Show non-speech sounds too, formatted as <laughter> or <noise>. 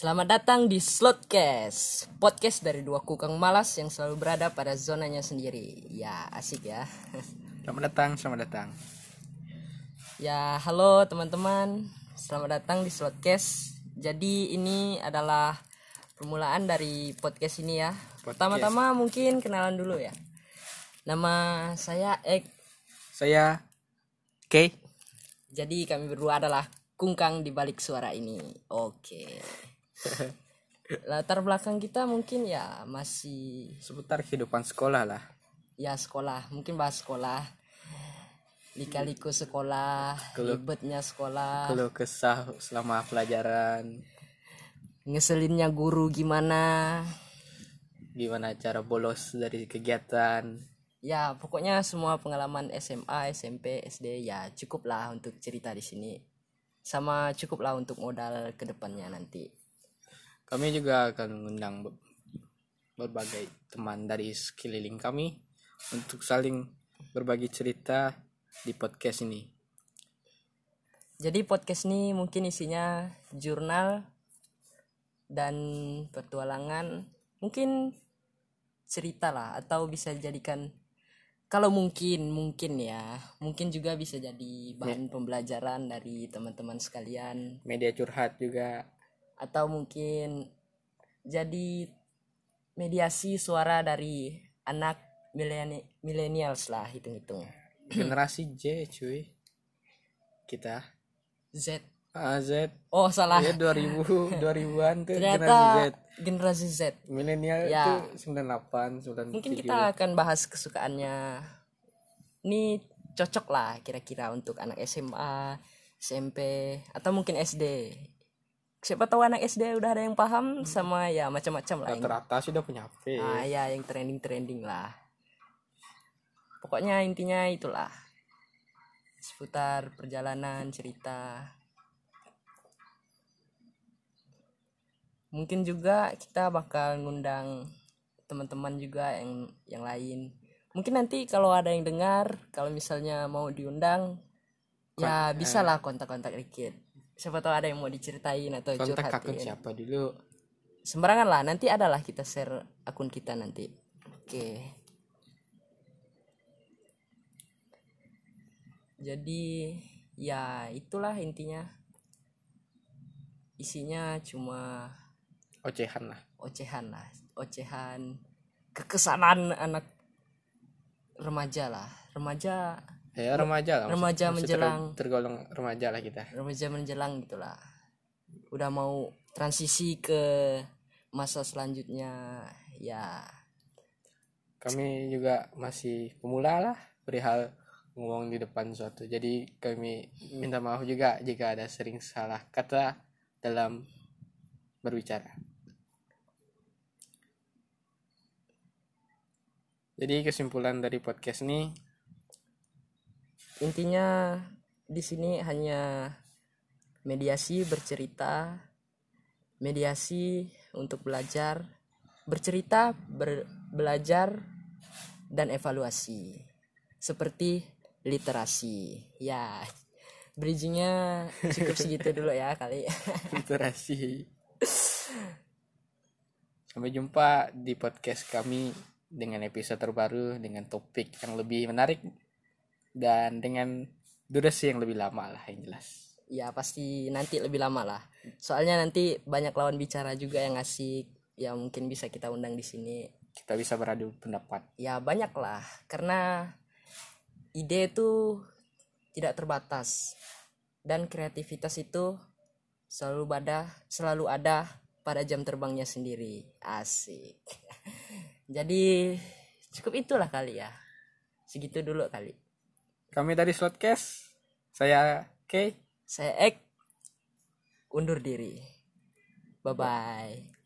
Selamat datang di Slotcast, podcast dari dua kukang malas yang selalu berada pada zonanya sendiri. Ya, asik ya. <laughs> Selamat datang, selamat datang. Ya, halo teman-teman. Selamat datang di Slotcast. Jadi ini adalah permulaan dari podcast ini ya. Pertama-tama mungkin kenalan dulu ya. Nama saya Ek. Saya K. Jadi kami berdua adalah kungkang di balik suara ini. Oke. <laughs> Latar belakang kita mungkin ya masih Seputar kehidupan sekolah lah. ya sekolah, mungkin bahas sekolah. Lika-liku sekolah, Keluh- ribetnya sekolah, Keluh kesah selama pelajaran. ngeselinnya guru gimana. Gimana cara bolos dari kegiatan. Ya, pokoknya semua pengalaman SMA, SMP, SD ya cukup lah untuk cerita di sini. Sama cukup lah untuk modal ke depannya nanti. Kami juga akan mengundang be- berbagai teman dari sekeliling kami untuk saling berbagi cerita di podcast ini. Jadi podcast ini mungkin isinya jurnal dan petualangan, mungkin cerita lah atau bisa dijadikan kalau mungkin mungkin ya, mungkin juga bisa jadi bahan pembelajaran dari teman-teman sekalian Media curhat juga. Atau mungkin jadi mediasi suara dari anak mileni- millennials lah hitung-hitung. <clears throat> Generasi J cuy. Kita. Z. Ah, Z. Oh, salah. Ya 2000 2000-an tuh generasi Z. Ternyata generasi Z. Milenial Ya. itu 98, 97. Mungkin kita akan bahas kesukaannya. Ini cocok lah kira-kira untuk anak SMA, SMP, atau mungkin SD. Siapa tahu anak SD udah ada yang paham sama ya macam-macam lah. yang- rata-rata sih udah punya HP. Ah ya yang trending-trending lah. Pokoknya intinya itulah. Seputar perjalanan, cerita. Mungkin juga kita bakal ngundang teman-teman juga yang yang lain. Mungkin nanti kalau ada yang dengar, kalau misalnya mau diundang, ya bisa lah kontak-kontak dikit. Siapa tahu ada yang mau diceritain atau Kontak akun curhatin siapa dulu? sembarangan lah nanti ada lah kita share akun kita nanti. Oke. Jadi ya itulah intinya. Isinya cuma Ocehan lah. ocehan lah. Ocehan kekesanan anak remaja lah. Remaja Ya remaja lah. maksud- Remaja maksud menjelang. ter- tergolong remaja lah kita. remaja menjelang gitulah udah mau transisi ke masa selanjutnya ya Kami juga masih pemula lah perihal ngomong di depan suatu. Jadi kami minta maaf juga jika ada sering salah kata dalam berbicara. Jadi kesimpulan dari podcast ini intinya di sini hanya mediasi bercerita. Mediasi untuk belajar bercerita ber- belajar dan evaluasi. Seperti literasi. Ya bridgingnya cukup segitu <laughs> dulu ya kali. Literasi. <laughs> Sampai jumpa di podcast kami dengan episode terbaru dengan topik yang lebih menarik dan dengan durasi yang lebih lama lah yang jelas. ya pasti nanti lebih lama lah. Soalnya nanti banyak lawan bicara juga yang asik ya mungkin bisa kita undang di sini. Kita bisa beradu pendapat. ya banyak lah. Karena ide itu tidak terbatas. Dan kreativitas itu selalu ada selalu ada pada jam terbangnya sendiri. Asik. <laughs> Jadi cukup itulah kali ya. Segitu dulu kali Kami dari Slotcast. Saya K. saya Ek undur diri bye bye